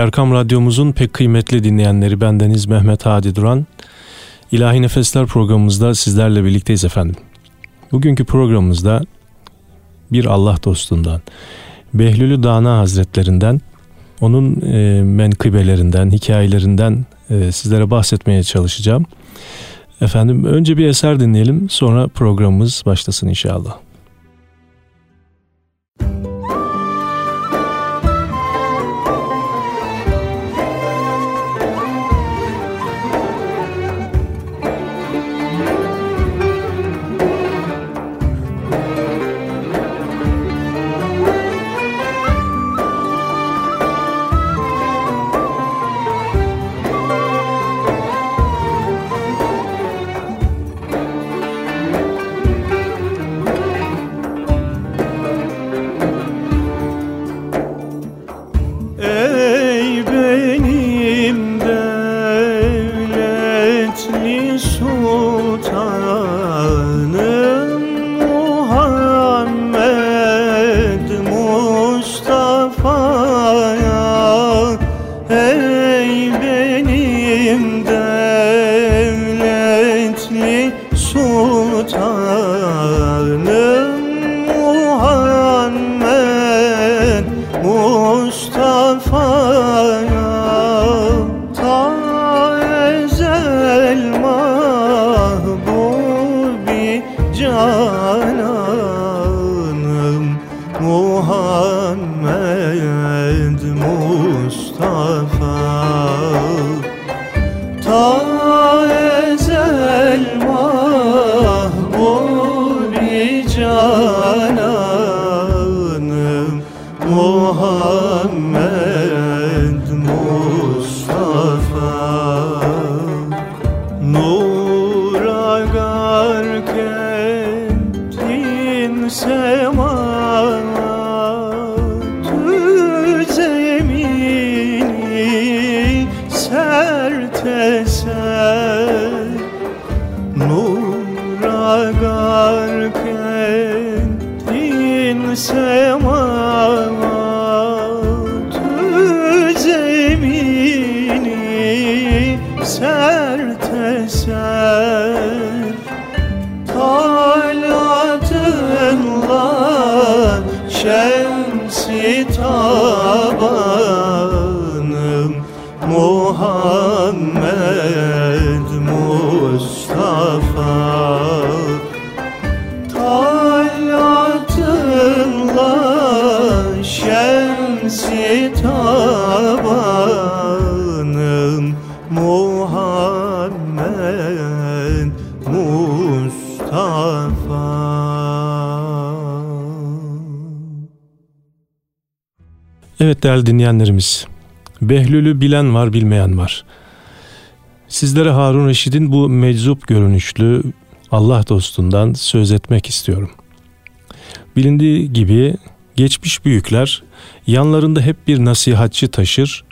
Erkam Radyomuzun pek kıymetli dinleyenleri bendeniz Mehmet Hadi Duran. İlahi Nefesler programımızda sizlerle birlikteyiz efendim. Bugünkü programımızda bir Allah dostundan, Behlülü Dana Hazretlerinden, onun e, menkıbelerinden, hikayelerinden e, sizlere bahsetmeye çalışacağım. Efendim önce bir eser dinleyelim sonra programımız başlasın inşallah. sen. Evet değerli dinleyenlerimiz, Behlül'ü bilen var bilmeyen var. Sizlere Harun Reşid'in bu meczup görünüşlü Allah dostundan söz etmek istiyorum. Bilindiği gibi geçmiş büyükler yanlarında hep bir nasihatçı taşır,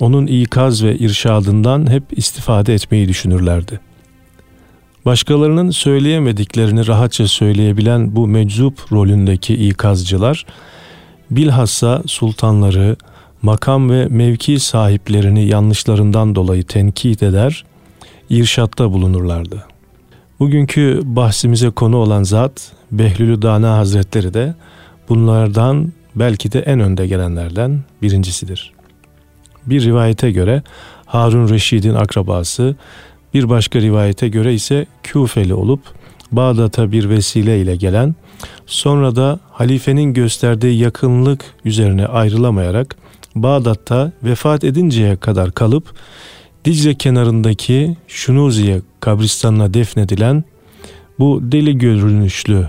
onun ikaz ve irşadından hep istifade etmeyi düşünürlerdi. Başkalarının söyleyemediklerini rahatça söyleyebilen bu meczup rolündeki ikazcılar, bilhassa sultanları, makam ve mevki sahiplerini yanlışlarından dolayı tenkit eder, irşatta bulunurlardı. Bugünkü bahsimize konu olan zat Behlülü Dana Hazretleri de bunlardan belki de en önde gelenlerden birincisidir. Bir rivayete göre Harun Reşid'in akrabası, bir başka rivayete göre ise Küfeli olup Bağdat'a bir vesile ile gelen, sonra da halifenin gösterdiği yakınlık üzerine ayrılamayarak Bağdat'ta vefat edinceye kadar kalıp Dicle kenarındaki Şunuziye kabristanına defnedilen bu deli görünüşlü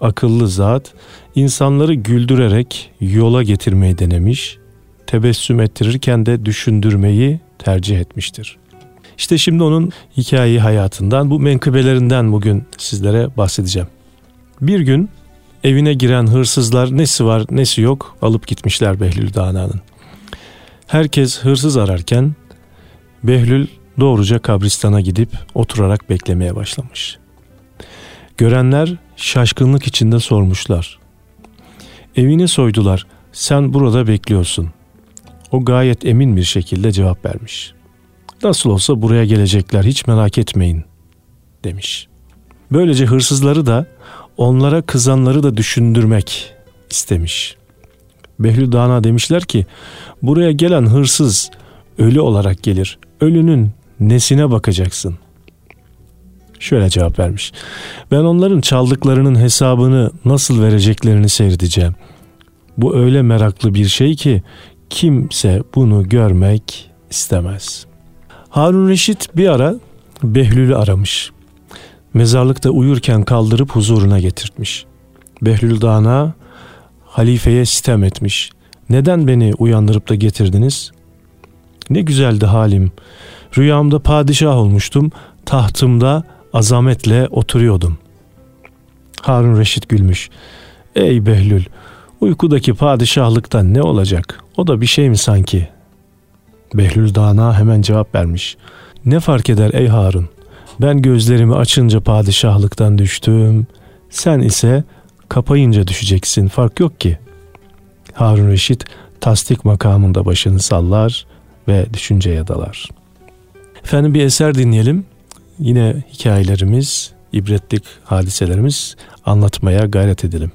akıllı zat insanları güldürerek yola getirmeyi denemiş, tebessüm ettirirken de düşündürmeyi tercih etmiştir. İşte şimdi onun hikayeyi hayatından, bu menkıbelerinden bugün sizlere bahsedeceğim. Bir gün evine giren hırsızlar nesi var nesi yok alıp gitmişler Behlül Dana'nın. Herkes hırsız ararken Behlül doğruca kabristana gidip oturarak beklemeye başlamış. Görenler şaşkınlık içinde sormuşlar. Evini soydular. Sen burada bekliyorsun. O gayet emin bir şekilde cevap vermiş. Nasıl olsa buraya gelecekler hiç merak etmeyin demiş. Böylece hırsızları da onlara kızanları da düşündürmek istemiş. Behlül Dana demişler ki buraya gelen hırsız ölü olarak gelir. Ölünün nesine bakacaksın? Şöyle cevap vermiş. Ben onların çaldıklarının hesabını nasıl vereceklerini seyredeceğim. Bu öyle meraklı bir şey ki kimse bunu görmek istemez. Harun Reşit bir ara Behlül'ü aramış. Mezarlıkta uyurken kaldırıp huzuruna getirtmiş. Behlül Dana halifeye sitem etmiş. Neden beni uyandırıp da getirdiniz? Ne güzeldi halim. Rüyamda padişah olmuştum. Tahtımda azametle oturuyordum. Harun Reşit gülmüş. Ey Behlül, uykudaki padişahlıktan ne olacak? O da bir şey mi sanki? Behlül Dana hemen cevap vermiş. Ne fark eder ey Harun? Ben gözlerimi açınca padişahlıktan düştüm. Sen ise kapayınca düşeceksin. Fark yok ki. Harun Reşit tasdik makamında başını sallar ve düşünceye dalar. Efendim bir eser dinleyelim. Yine hikayelerimiz, ibretlik hadiselerimiz anlatmaya gayret edelim.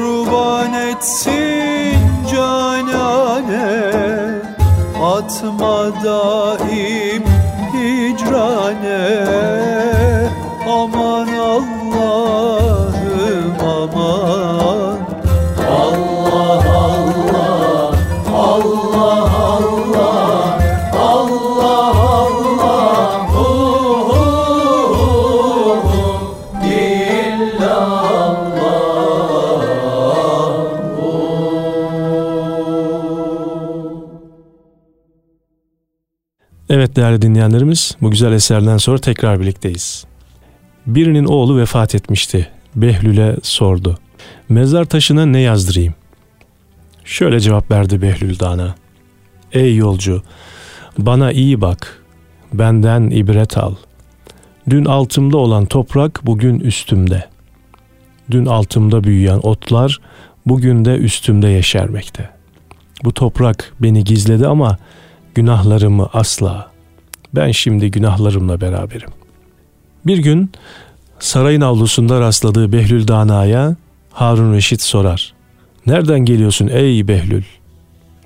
kurban etsin canane Atma da Evet değerli dinleyenlerimiz bu güzel eserden sonra tekrar birlikteyiz. Birinin oğlu vefat etmişti. Behlül'e sordu. Mezar taşına ne yazdırayım? Şöyle cevap verdi Behlül Dana. Ey yolcu bana iyi bak. Benden ibret al. Dün altımda olan toprak bugün üstümde. Dün altımda büyüyen otlar bugün de üstümde yeşermekte. Bu toprak beni gizledi ama günahlarımı asla. Ben şimdi günahlarımla beraberim. Bir gün sarayın avlusunda rastladığı Behlül Dana'ya Harun Reşit sorar. Nereden geliyorsun ey Behlül?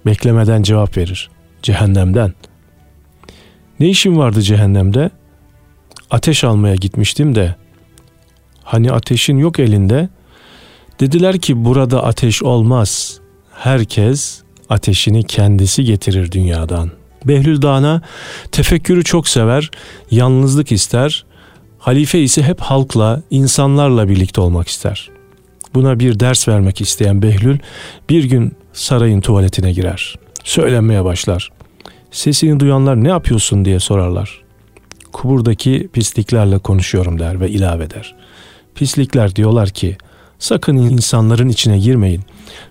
Beklemeden cevap verir. Cehennemden. Ne işin vardı cehennemde? Ateş almaya gitmiştim de. Hani ateşin yok elinde? Dediler ki burada ateş olmaz. Herkes ateşini kendisi getirir dünyadan. Behlül Dağ'ına tefekkürü çok sever, yalnızlık ister. Halife ise hep halkla, insanlarla birlikte olmak ister. Buna bir ders vermek isteyen Behlül bir gün sarayın tuvaletine girer. Söylenmeye başlar. Sesini duyanlar ne yapıyorsun diye sorarlar. Kuburdaki pisliklerle konuşuyorum der ve ilave eder. Pislikler diyorlar ki sakın insanların içine girmeyin.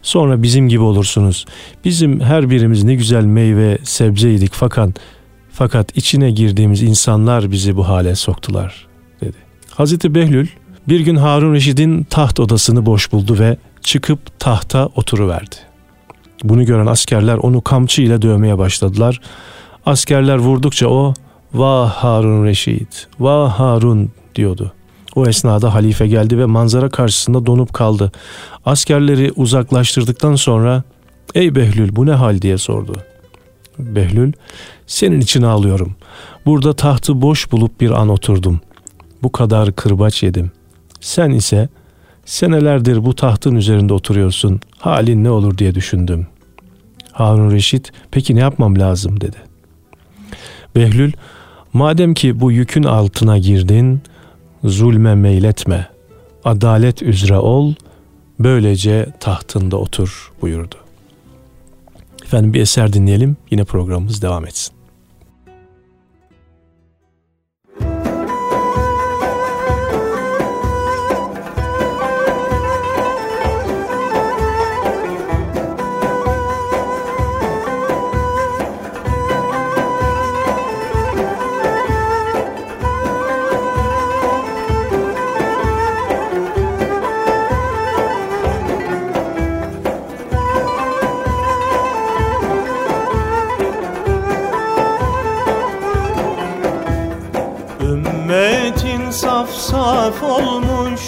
Sonra bizim gibi olursunuz. Bizim her birimiz ne güzel meyve, sebze yedik fakat fakat içine girdiğimiz insanlar bizi bu hale soktular dedi. Hazreti Behlül bir gün Harun Reşid'in taht odasını boş buldu ve çıkıp tahta oturuverdi. Bunu gören askerler onu kamçı ile dövmeye başladılar. Askerler vurdukça o vah Harun Reşid, vah Harun diyordu. O esnada halife geldi ve manzara karşısında donup kaldı. Askerleri uzaklaştırdıktan sonra ''Ey Behlül bu ne hal?'' diye sordu. Behlül ''Senin için ağlıyorum. Burada tahtı boş bulup bir an oturdum. Bu kadar kırbaç yedim. Sen ise senelerdir bu tahtın üzerinde oturuyorsun. Halin ne olur diye düşündüm. Harun Reşit peki ne yapmam lazım dedi. Behlül madem ki bu yükün altına girdin zulme meyletme, adalet üzere ol, böylece tahtında otur buyurdu. Efendim bir eser dinleyelim, yine programımız devam etsin. Saf olmuş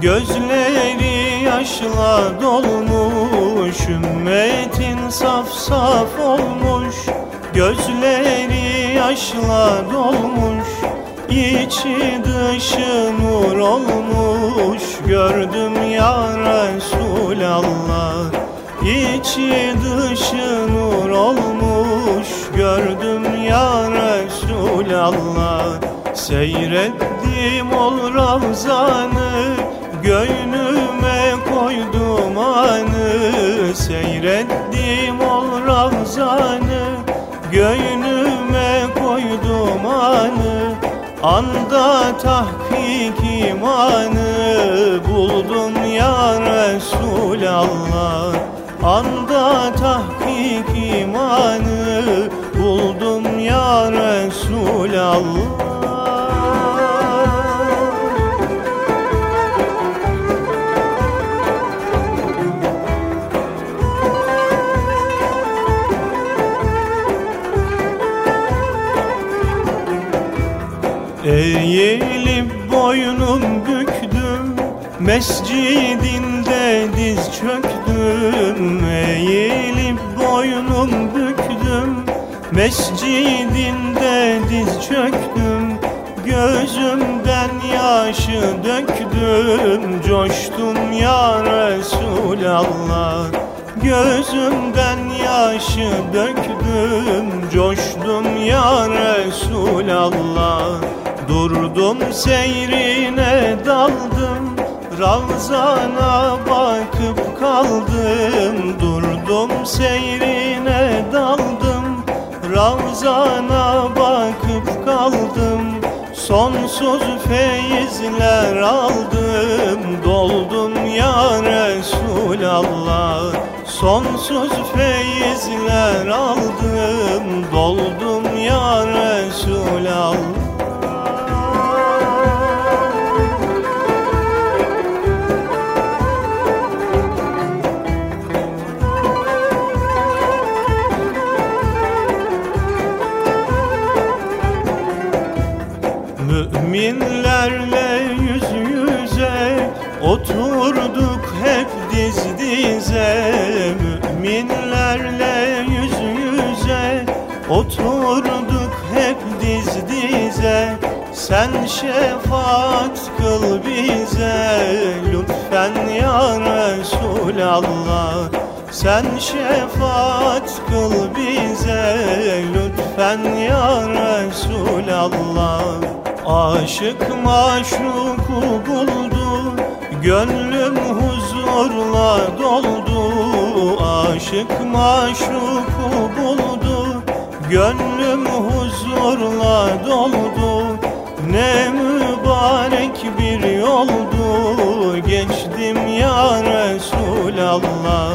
Gözleri yaşla dolmuş Ümmetin saf saf olmuş Gözleri yaşla dolmuş İçi dışı nur olmuş Gördüm ya Resulallah İçi dışı nur olmuş Gördüm ya Resulallah Seyrettim ol ravzanı Göynüme koydum anı. Seyrettim ol ravzanı Göynüme koydum anı. Anda tahkik imanı Buldum ya Resulallah. Anda tahkik imanı Buldum ya Resulallah Eğilip boynum büktüm Mescidinde diz çöktüm. Eğilip boynum büktüm Mescidinde diz çöktüm. Gözümden yaşı döktüm Coştum ya Resulallah. Gözümden yaşı döktüm Coştum ya Resulallah Durdum seyrine daldım. Ravzana bakıp kaldım. Durdum seyrine daldım. Ravzana bakıp kaldım. Sonsuz feyizler aldım. Doldum ya Resulallah. Sonsuz feyizler aldım. Doldum ya Resulallah dize Müminlerle yüz yüze Oturduk hep diz dize. Sen şefaat kıl bize Lütfen ya Resulallah. Sen şefaat kıl bize Lütfen ya Resulallah. Aşık maşuku buldu Gönlüm huzurla doldu Aşık maşuku buldu. Gönlüm huzurla doldu Ne mübarek bir yoldu. Geçtim ya Resulallah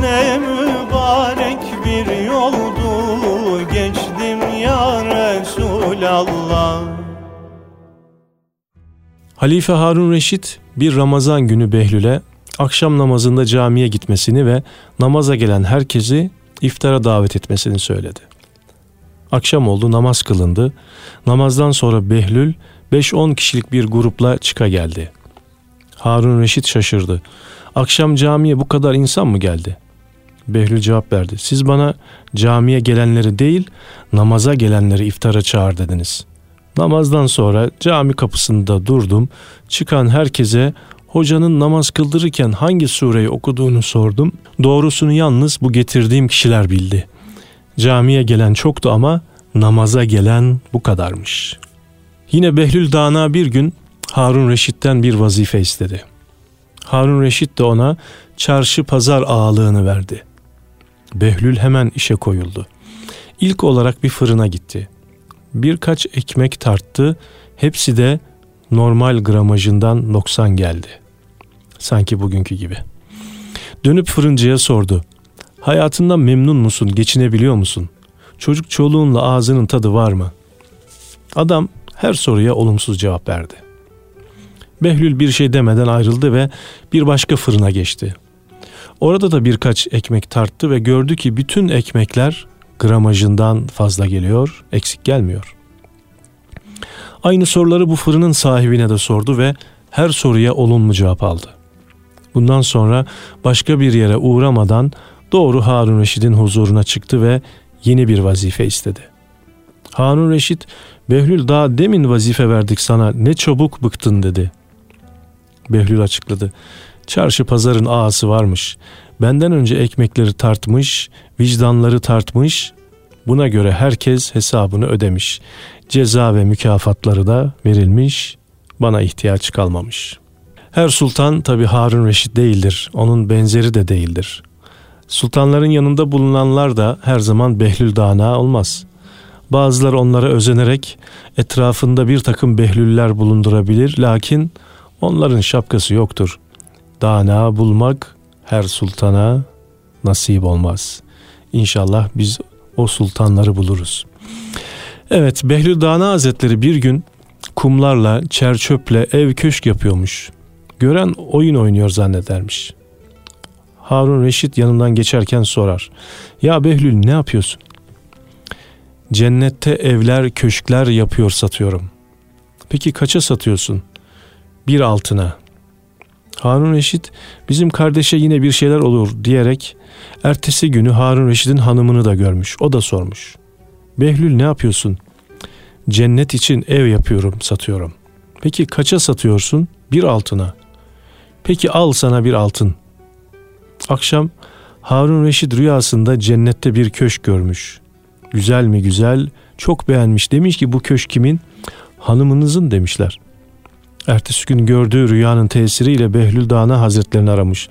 Ne mübarek bir yoldu. Geçtim ya Resulallah. Halife Harun Reşit bir Ramazan günü Behlül'e akşam namazında camiye gitmesini ve namaza gelen herkesi iftara davet etmesini söyledi. Akşam oldu namaz kılındı. Namazdan sonra Behlül 5-10 kişilik bir grupla çıka geldi. Harun Reşit şaşırdı. Akşam camiye bu kadar insan mı geldi? Behlül cevap verdi. Siz bana camiye gelenleri değil namaza gelenleri iftara çağır dediniz. Namazdan sonra cami kapısında durdum. Çıkan herkese hocanın namaz kıldırırken hangi sureyi okuduğunu sordum. Doğrusunu yalnız bu getirdiğim kişiler bildi. Camiye gelen çoktu ama namaza gelen bu kadarmış. Yine Behlül Dana bir gün Harun Reşit'ten bir vazife istedi. Harun Reşit de ona çarşı pazar ağalığını verdi. Behlül hemen işe koyuldu. İlk olarak bir fırına gitti birkaç ekmek tarttı. Hepsi de normal gramajından noksan geldi. Sanki bugünkü gibi. Dönüp fırıncıya sordu. Hayatından memnun musun, geçinebiliyor musun? Çocuk çoluğunla ağzının tadı var mı? Adam her soruya olumsuz cevap verdi. Behlül bir şey demeden ayrıldı ve bir başka fırına geçti. Orada da birkaç ekmek tarttı ve gördü ki bütün ekmekler gramajından fazla geliyor, eksik gelmiyor. Aynı soruları bu fırının sahibine de sordu ve her soruya olumlu cevap aldı. Bundan sonra başka bir yere uğramadan doğru Harun Reşit'in huzuruna çıktı ve yeni bir vazife istedi. Harun Reşit, Behlül daha demin vazife verdik sana ne çabuk bıktın dedi. Behlül açıkladı. Çarşı pazarın ağası varmış. Benden önce ekmekleri tartmış, vicdanları tartmış. Buna göre herkes hesabını ödemiş. Ceza ve mükafatları da verilmiş. Bana ihtiyaç kalmamış. Her sultan tabi Harun Reşit değildir. Onun benzeri de değildir. Sultanların yanında bulunanlar da her zaman Behlül Dana olmaz. Bazıları onlara özenerek etrafında bir takım behlüller bulundurabilir. Lakin onların şapkası yoktur. Dana bulmak her sultana nasip olmaz. İnşallah biz o sultanları buluruz. Evet Behlül Dana Hazretleri bir gün kumlarla, çerçöple ev köşk yapıyormuş. Gören oyun oynuyor zannedermiş. Harun Reşit yanından geçerken sorar. Ya Behlül ne yapıyorsun? Cennette evler, köşkler yapıyor satıyorum. Peki kaça satıyorsun? Bir altına. Harun Reşit bizim kardeşe yine bir şeyler olur diyerek ertesi günü Harun Reşit'in hanımını da görmüş. O da sormuş. Behlül ne yapıyorsun? Cennet için ev yapıyorum, satıyorum. Peki kaça satıyorsun? Bir altına. Peki al sana bir altın. Akşam Harun Reşit rüyasında cennette bir köşk görmüş. Güzel mi güzel, çok beğenmiş. Demiş ki bu köşk kimin? Hanımınızın demişler. Ertesi gün gördüğü rüyanın tesiriyle Behlül Dağı'na hazretlerini aramış.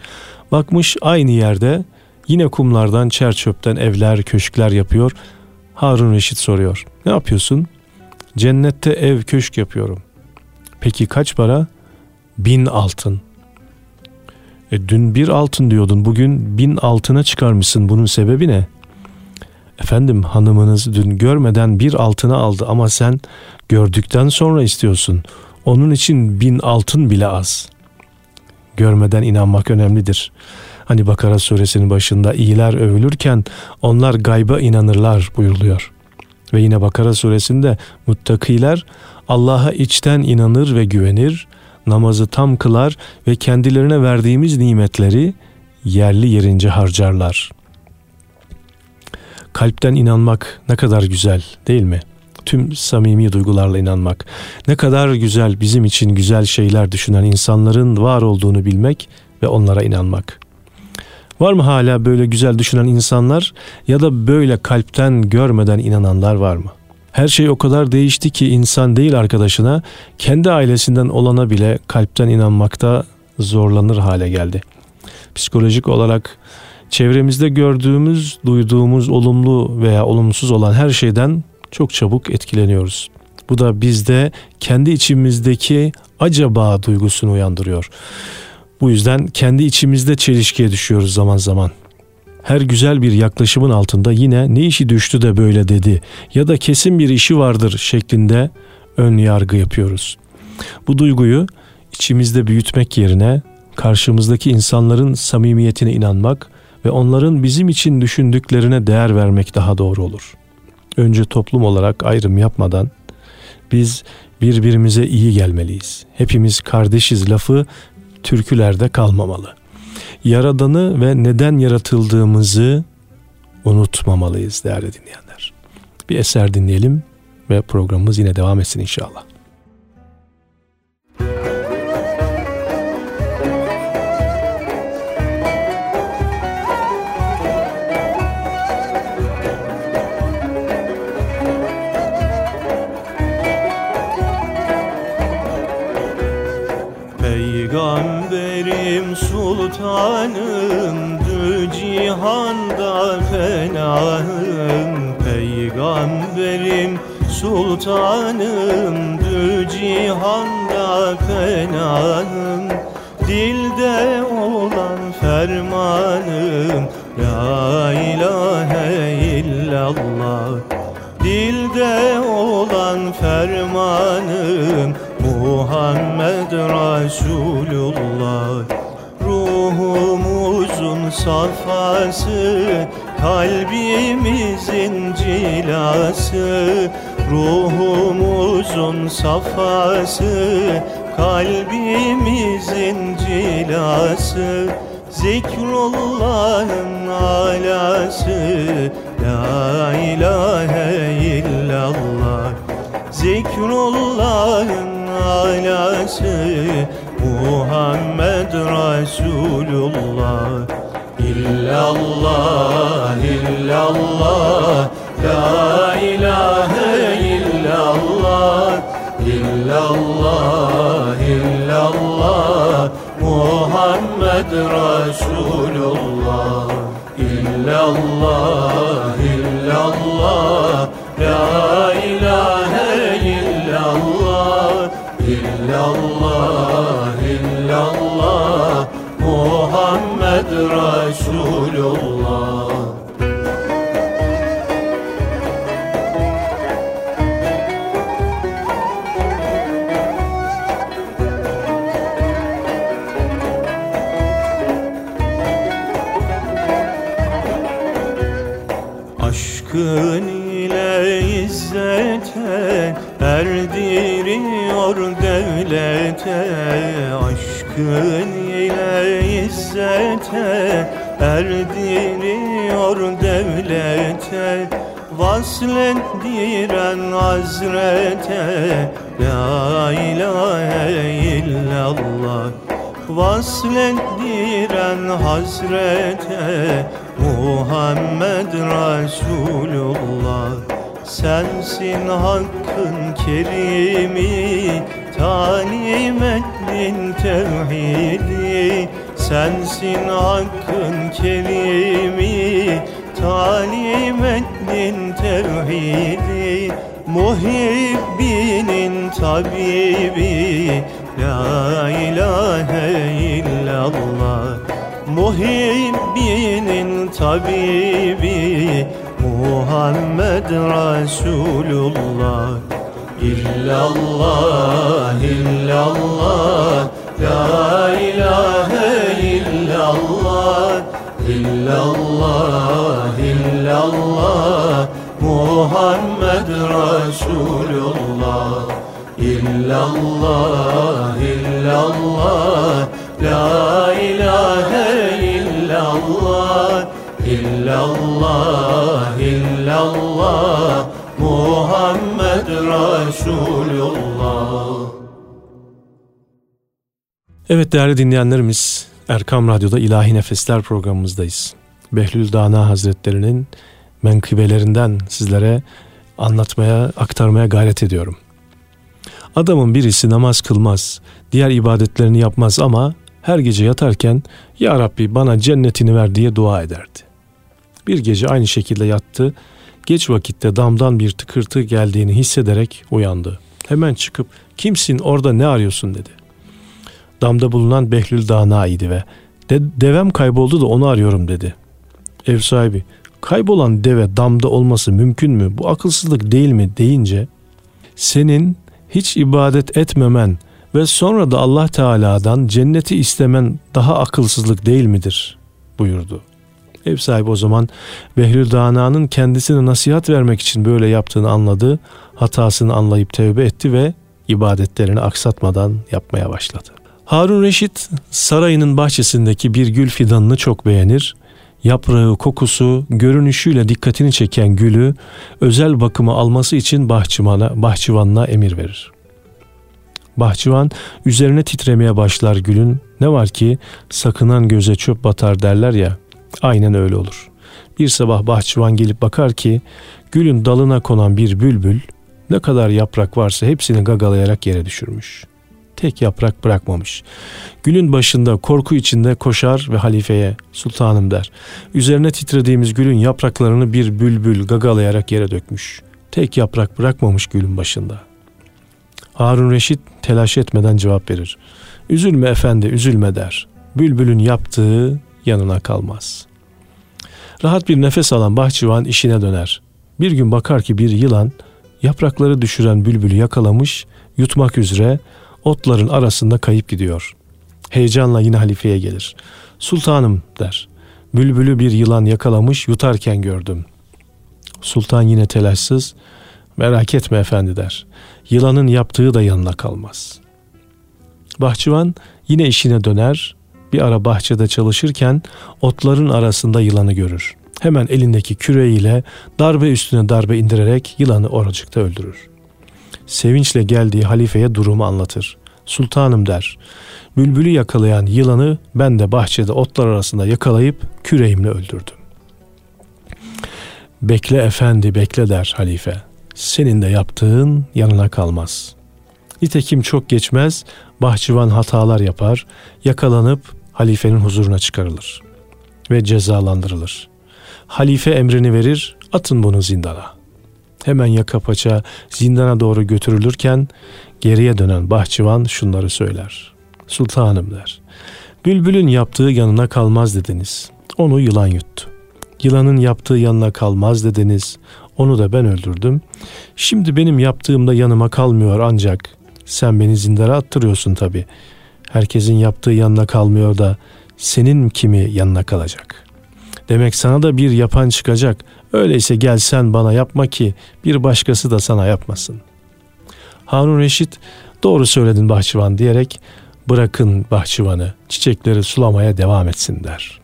Bakmış aynı yerde yine kumlardan çer çöpten evler, köşkler yapıyor. Harun Reşit soruyor. Ne yapıyorsun? Cennette ev, köşk yapıyorum. Peki kaç para? Bin altın. E, dün bir altın diyordun. Bugün bin altına çıkarmışsın. Bunun sebebi ne? Efendim hanımınız dün görmeden bir altına aldı ama sen gördükten sonra istiyorsun. Onun için bin altın bile az. Görmeden inanmak önemlidir. Hani Bakara suresinin başında iyiler övülürken onlar gayba inanırlar buyuruluyor. Ve yine Bakara suresinde muttakiler Allah'a içten inanır ve güvenir, namazı tam kılar ve kendilerine verdiğimiz nimetleri yerli yerince harcarlar. Kalpten inanmak ne kadar güzel değil mi? Tüm samimi duygularla inanmak. Ne kadar güzel bizim için güzel şeyler düşünen insanların var olduğunu bilmek ve onlara inanmak. Var mı hala böyle güzel düşünen insanlar ya da böyle kalpten görmeden inananlar var mı? Her şey o kadar değişti ki insan değil arkadaşına, kendi ailesinden olana bile kalpten inanmakta zorlanır hale geldi. Psikolojik olarak çevremizde gördüğümüz, duyduğumuz olumlu veya olumsuz olan her şeyden çok çabuk etkileniyoruz. Bu da bizde kendi içimizdeki acaba duygusunu uyandırıyor. Bu yüzden kendi içimizde çelişkiye düşüyoruz zaman zaman. Her güzel bir yaklaşımın altında yine ne işi düştü de böyle dedi ya da kesin bir işi vardır şeklinde ön yargı yapıyoruz. Bu duyguyu içimizde büyütmek yerine karşımızdaki insanların samimiyetine inanmak ve onların bizim için düşündüklerine değer vermek daha doğru olur. Önce toplum olarak ayrım yapmadan biz birbirimize iyi gelmeliyiz. Hepimiz kardeşiz lafı türkülerde kalmamalı. Yaradanı ve neden yaratıldığımızı unutmamalıyız değerli dinleyenler. Bir eser dinleyelim ve programımız yine devam etsin inşallah. Sultanım Dü cihanda fenahım. Peygamberim sultanım Dü cihanda fenahım. Dilde olan fermanım La ilahe illallah. Dilde olan fermanım Muhammed Resulullah. Ruhumuzun safası Kalbimizin cilası. Ruhumuzun safası Kalbimizin cilası. Zikrullah'ın alası La ilahe illallah. Zikrullah'ın alası Muhammed Resulullah. İllallah, illallah La ilahe illallah. İllallah, illallah Muhammed Resulullah. İllallah, illallah La ilahe İllallah illallah Muhammed Resulullah devlete Aşkın ile izzete erdiriyor devlete Vaslettiren hazrete La ilahe illallah Vaslettiren hazrete Muhammed Resulullah. Sensin hakkın kerimi Talim ettin tevhidi Sensin hakkın kerimi Talim ettin tevhidi Muhibbinin tabibi. La ilahe illallah Muhibbinin tabibi. Muhammed Resulullah İllallah, illallah La ilahe illallah. İllallah, illallah illallah La ilahe illallah. İllallah illallah Muhammed Resulullah Evet değerli dinleyenlerimiz Erkam Radyo'da İlahi Nefesler programımızdayız. Behlül Dana Hazretlerinin menkıbelerinden sizlere anlatmaya, aktarmaya gayret ediyorum. Adamın birisi namaz kılmaz, diğer ibadetlerini yapmaz ama her gece yatarken Ya Rabbi bana cennetini ver diye dua ederdi. Bir gece aynı şekilde yattı. Geç vakitte damdan bir tıkırtı geldiğini hissederek uyandı. Hemen çıkıp kimsin orada ne arıyorsun dedi. Damda bulunan Behlül Dana idi ve de, devem kayboldu da onu arıyorum dedi. Ev sahibi kaybolan deve damda olması mümkün mü? Bu akılsızlık değil mi deyince senin hiç ibadet etmemen ve sonra da Allah Teala'dan cenneti istemen daha akılsızlık değil midir? buyurdu. Ev sahibi o zaman Behlül Dana'nın kendisine nasihat vermek için böyle yaptığını anladı. Hatasını anlayıp tevbe etti ve ibadetlerini aksatmadan yapmaya başladı. Harun Reşit sarayının bahçesindeki bir gül fidanını çok beğenir. Yaprağı, kokusu, görünüşüyle dikkatini çeken gülü özel bakıma alması için bahçıvana, bahçıvanına emir verir. Bahçıvan üzerine titremeye başlar gülün. Ne var ki sakınan göze çöp batar derler ya. Aynen öyle olur. Bir sabah bahçıvan gelip bakar ki gülün dalına konan bir bülbül ne kadar yaprak varsa hepsini gagalayarak yere düşürmüş. Tek yaprak bırakmamış. Gülün başında korku içinde koşar ve halifeye sultanım der. Üzerine titrediğimiz gülün yapraklarını bir bülbül gagalayarak yere dökmüş. Tek yaprak bırakmamış gülün başında. Harun Reşit telaş etmeden cevap verir. Üzülme efendi üzülme der. Bülbülün yaptığı yanına kalmaz. Rahat bir nefes alan bahçıvan işine döner. Bir gün bakar ki bir yılan yaprakları düşüren bülbülü yakalamış, yutmak üzere otların arasında kayıp gidiyor. Heyecanla yine halifeye gelir. Sultanım der. Bülbülü bir yılan yakalamış yutarken gördüm. Sultan yine telaşsız merak etme efendi der. Yılanın yaptığı da yanına kalmaz. Bahçıvan yine işine döner. Bir ara bahçede çalışırken otların arasında yılanı görür. Hemen elindeki küreğiyle darbe üstüne darbe indirerek yılanı oracıkta öldürür. Sevinçle geldiği halifeye durumu anlatır. Sultanım der. Bülbülü yakalayan yılanı ben de bahçede otlar arasında yakalayıp küreğimle öldürdüm. Bekle efendi bekle der halife. Senin de yaptığın yanına kalmaz. Nitekim çok geçmez bahçıvan hatalar yapar, yakalanıp halifenin huzuruna çıkarılır ve cezalandırılır. Halife emrini verir, atın bunu zindana. Hemen yaka paça zindana doğru götürülürken geriye dönen bahçıvan şunları söyler. Sultanım der. Bülbülün yaptığı yanına kalmaz dediniz. Onu yılan yuttu. Yılanın yaptığı yanına kalmaz dediniz. Onu da ben öldürdüm. Şimdi benim yaptığım da yanıma kalmıyor ancak sen beni zindana attırıyorsun tabi. Herkesin yaptığı yanına kalmıyor da senin kimi yanına kalacak? Demek sana da bir yapan çıkacak. Öyleyse gel sen bana yapma ki bir başkası da sana yapmasın. Harun Reşit doğru söyledin bahçıvan diyerek bırakın bahçıvanı çiçekleri sulamaya devam etsin der.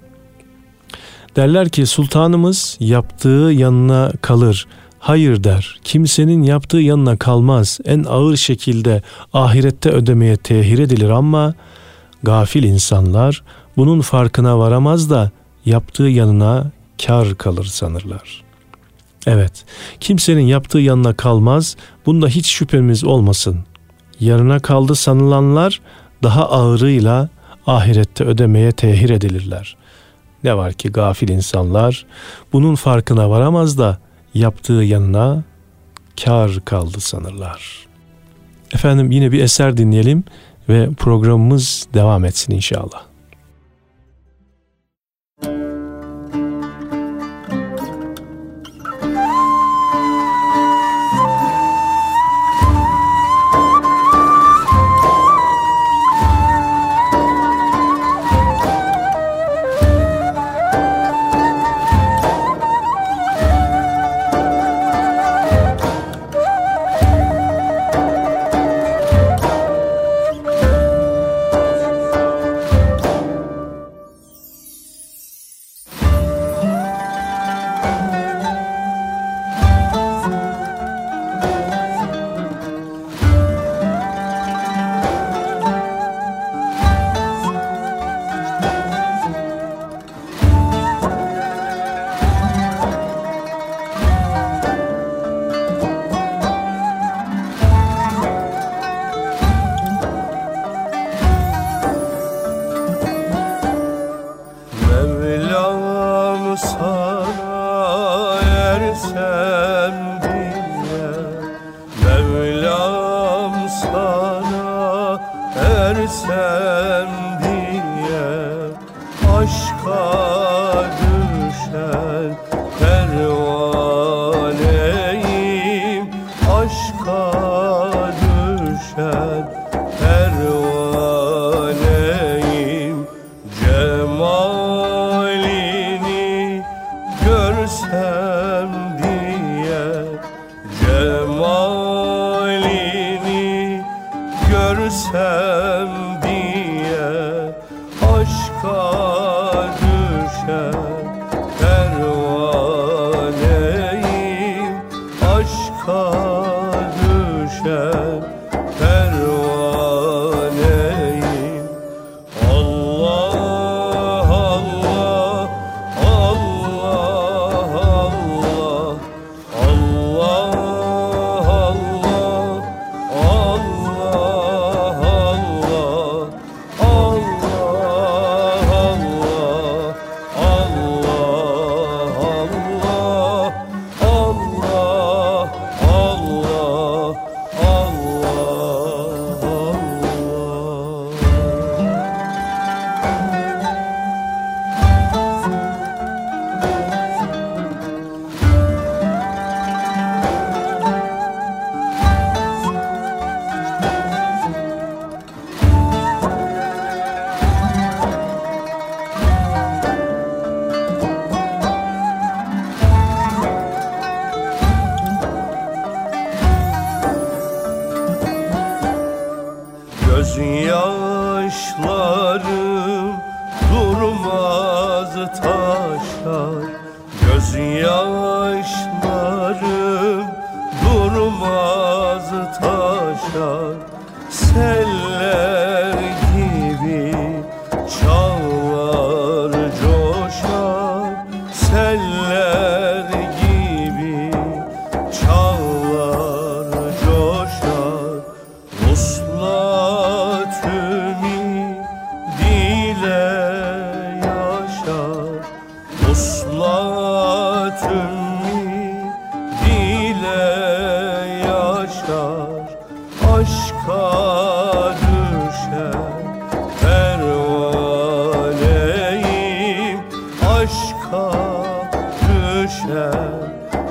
Derler ki sultanımız yaptığı yanına kalır. Hayır der. Kimsenin yaptığı yanına kalmaz. En ağır şekilde ahirette ödemeye tehir edilir ama gafil insanlar bunun farkına varamaz da yaptığı yanına kar kalır sanırlar. Evet, kimsenin yaptığı yanına kalmaz, bunda hiç şüphemiz olmasın. Yarına kaldı sanılanlar daha ağırıyla ahirette ödemeye tehir edilirler. Ne var ki gafil insanlar bunun farkına varamaz da yaptığı yanına kar kaldı sanırlar. Efendim yine bir eser dinleyelim ve programımız devam etsin inşallah. Oh.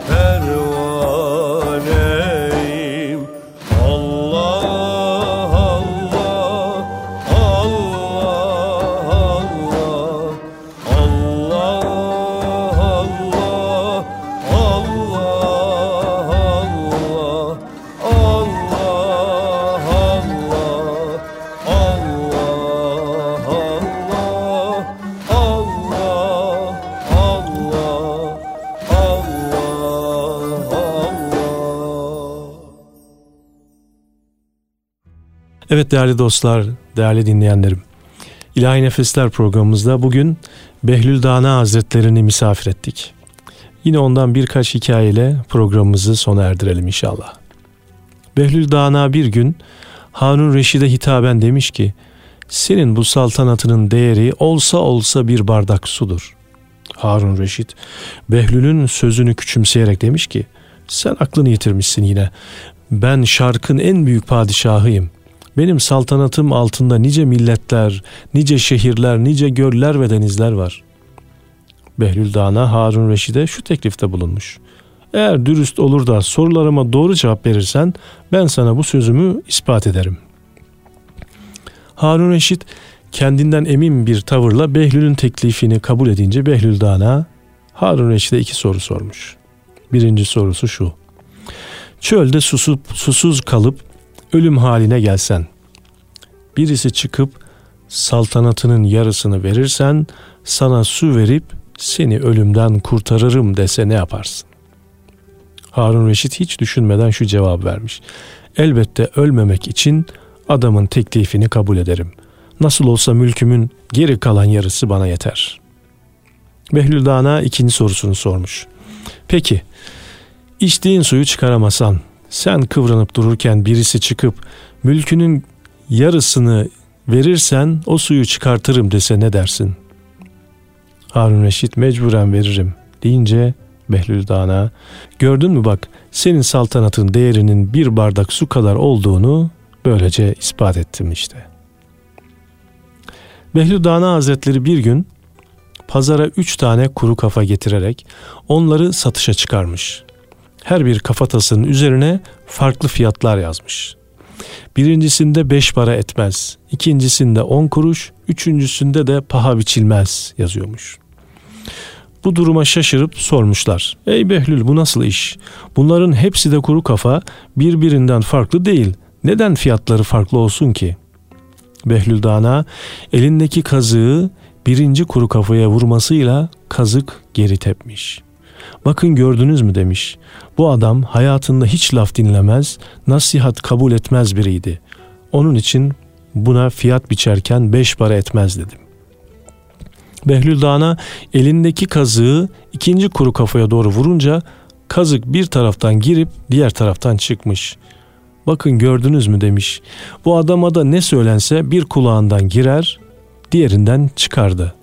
her Evet değerli dostlar, değerli dinleyenlerim. İlahi Nefesler programımızda bugün Behlül Dana Hazretlerini misafir ettik. Yine ondan birkaç hikayeyle programımızı sona erdirelim inşallah. Behlül Dana bir gün Harun Reşid'e hitaben demiş ki, senin bu saltanatının değeri olsa olsa bir bardak sudur. Harun Reşid, Behlül'ün sözünü küçümseyerek demiş ki, sen aklını yitirmişsin yine. Ben şarkın en büyük padişahıyım. Benim saltanatım altında nice milletler, nice şehirler, nice göller ve denizler var. Behlül Dana Harun Reşid'e şu teklifte bulunmuş. Eğer dürüst olur da sorularıma doğru cevap verirsen ben sana bu sözümü ispat ederim. Harun Reşit kendinden emin bir tavırla Behlül'ün teklifini kabul edince Behlül Dana Harun Reşit'e iki soru sormuş. Birinci sorusu şu. Çölde susup susuz kalıp ölüm haline gelsen, birisi çıkıp saltanatının yarısını verirsen sana su verip seni ölümden kurtarırım dese ne yaparsın? Harun Reşit hiç düşünmeden şu cevap vermiş. Elbette ölmemek için adamın teklifini kabul ederim. Nasıl olsa mülkümün geri kalan yarısı bana yeter. Behlül Dana ikinci sorusunu sormuş. Peki, içtiğin suyu çıkaramasan sen kıvranıp dururken birisi çıkıp mülkünün yarısını verirsen o suyu çıkartırım dese ne dersin? Harun Reşit mecburen veririm deyince Behlül Dana gördün mü bak senin saltanatın değerinin bir bardak su kadar olduğunu böylece ispat ettim işte. Behlül Dana Hazretleri bir gün pazara üç tane kuru kafa getirerek onları satışa çıkarmış. Her bir kafatasının üzerine farklı fiyatlar yazmış. Birincisinde beş para etmez, ikincisinde on kuruş, üçüncüsünde de paha biçilmez yazıyormuş. Bu duruma şaşırıp sormuşlar. Ey Behlül bu nasıl iş? Bunların hepsi de kuru kafa birbirinden farklı değil. Neden fiyatları farklı olsun ki? Behlül Dana elindeki kazığı birinci kuru kafaya vurmasıyla kazık geri tepmiş. Bakın gördünüz mü demiş. Bu adam hayatında hiç laf dinlemez, nasihat kabul etmez biriydi. Onun için buna fiyat biçerken beş para etmez dedim. Behlül Dağ'ına elindeki kazığı ikinci kuru kafaya doğru vurunca kazık bir taraftan girip diğer taraftan çıkmış. Bakın gördünüz mü demiş. Bu adama da ne söylense bir kulağından girer, diğerinden çıkardı.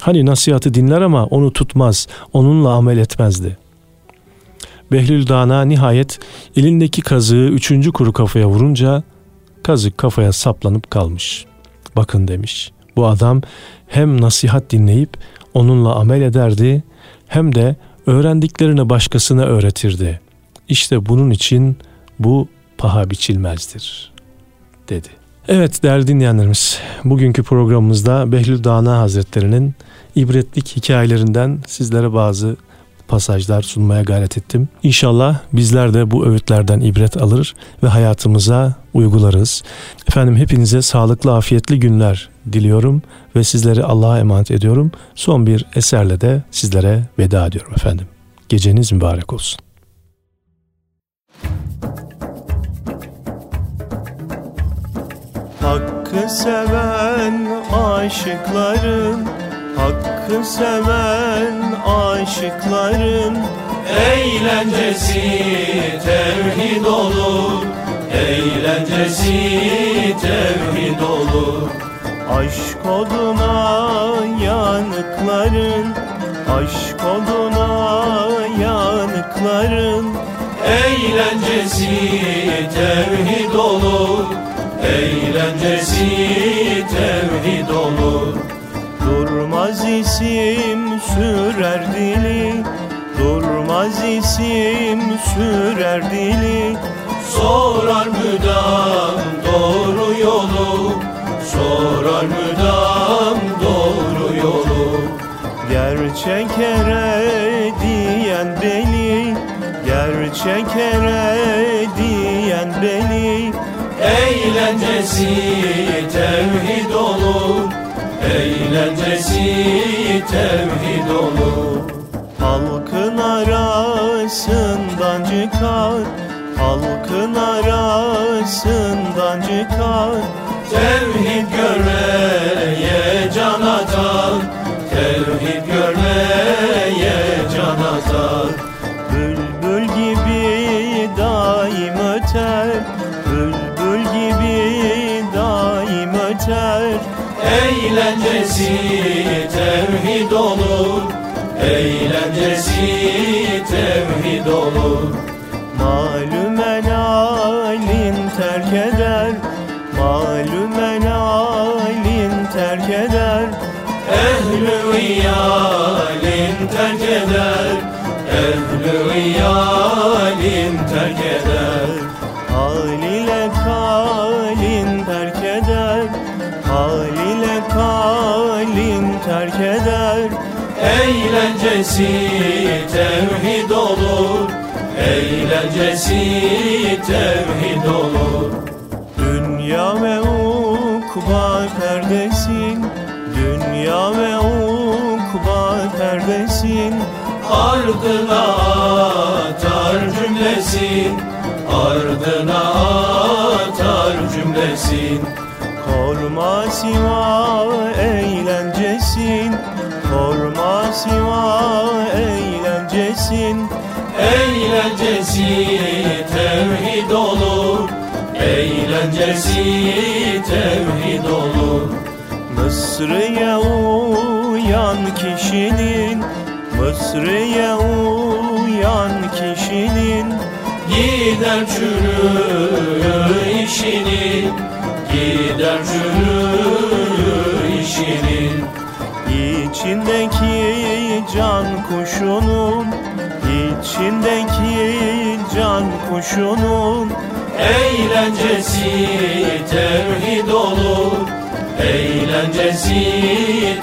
Hani nasihatı dinler ama onu tutmaz, onunla amel etmezdi. Behlül Dağ'ına nihayet elindeki kazığı üçüncü kuru kafaya vurunca kazık kafaya saplanıp kalmış. Bakın demiş. Bu adam hem nasihat dinleyip onunla amel ederdi hem de öğrendiklerini başkasına öğretirdi. İşte bunun için bu paha biçilmezdir dedi. Evet değerli dinleyenlerimiz bugünkü programımızda Behlül Dana Hazretleri'nin ibretlik hikayelerinden sizlere bazı pasajlar sunmaya gayret ettim. İnşallah bizler de bu öğütlerden ibret alır ve hayatımıza uygularız. Efendim hepinize sağlıklı, afiyetli günler diliyorum ve sizleri Allah'a emanet ediyorum. Son bir eserle de sizlere veda ediyorum efendim. Geceniz mübarek olsun. Hakkı seven aşıkların Hakkı seven aşıkların Eğlencesi tevhid olur. Eğlencesi tevhid olur. Aşk oduna yanıkların Aşk oduna yanıkların Eğlencesi tevhid olur Eğlencesi tevhid olur. Durmaz isim sürer dili. Durmaz isim sürer dili. Sorar müdam doğru yolu. Sorar müdam doğru yolu. Gerçek ere diyen beni. Gerçek ere diyen beni Eğlencesi tevhid olur. Eğlencesi tevhid olur. Halkın arasından çıkar. Halkın arasından çıkar. Tevhid görmeye can atar. Tevhid Eğlencesi tevhid olur Eğlencesi tevhid olur. Malum halin terk eder Malum halin terk eder. İyalin terk eder Eğlencesi tevhid olur. Eğlencesi tevhid olur. Dünya ve ukba perdesin. Dünya ve ukba perdesin. Ardına atar cümlesin. Ardına atar cümlesin. Korma siva eğlencesin Eğlencesi tevhid olur. Eğlencesi tevhid olur. Mısır'ya uyan kişinin Mısır'ya uyan kişinin Gider çürür işinin Gider çürür işinin İçindeki can kuşunun İçindeki can kuşunun Eğlencesi tevhid olur. Eğlencesi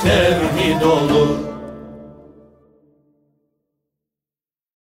tevhid olur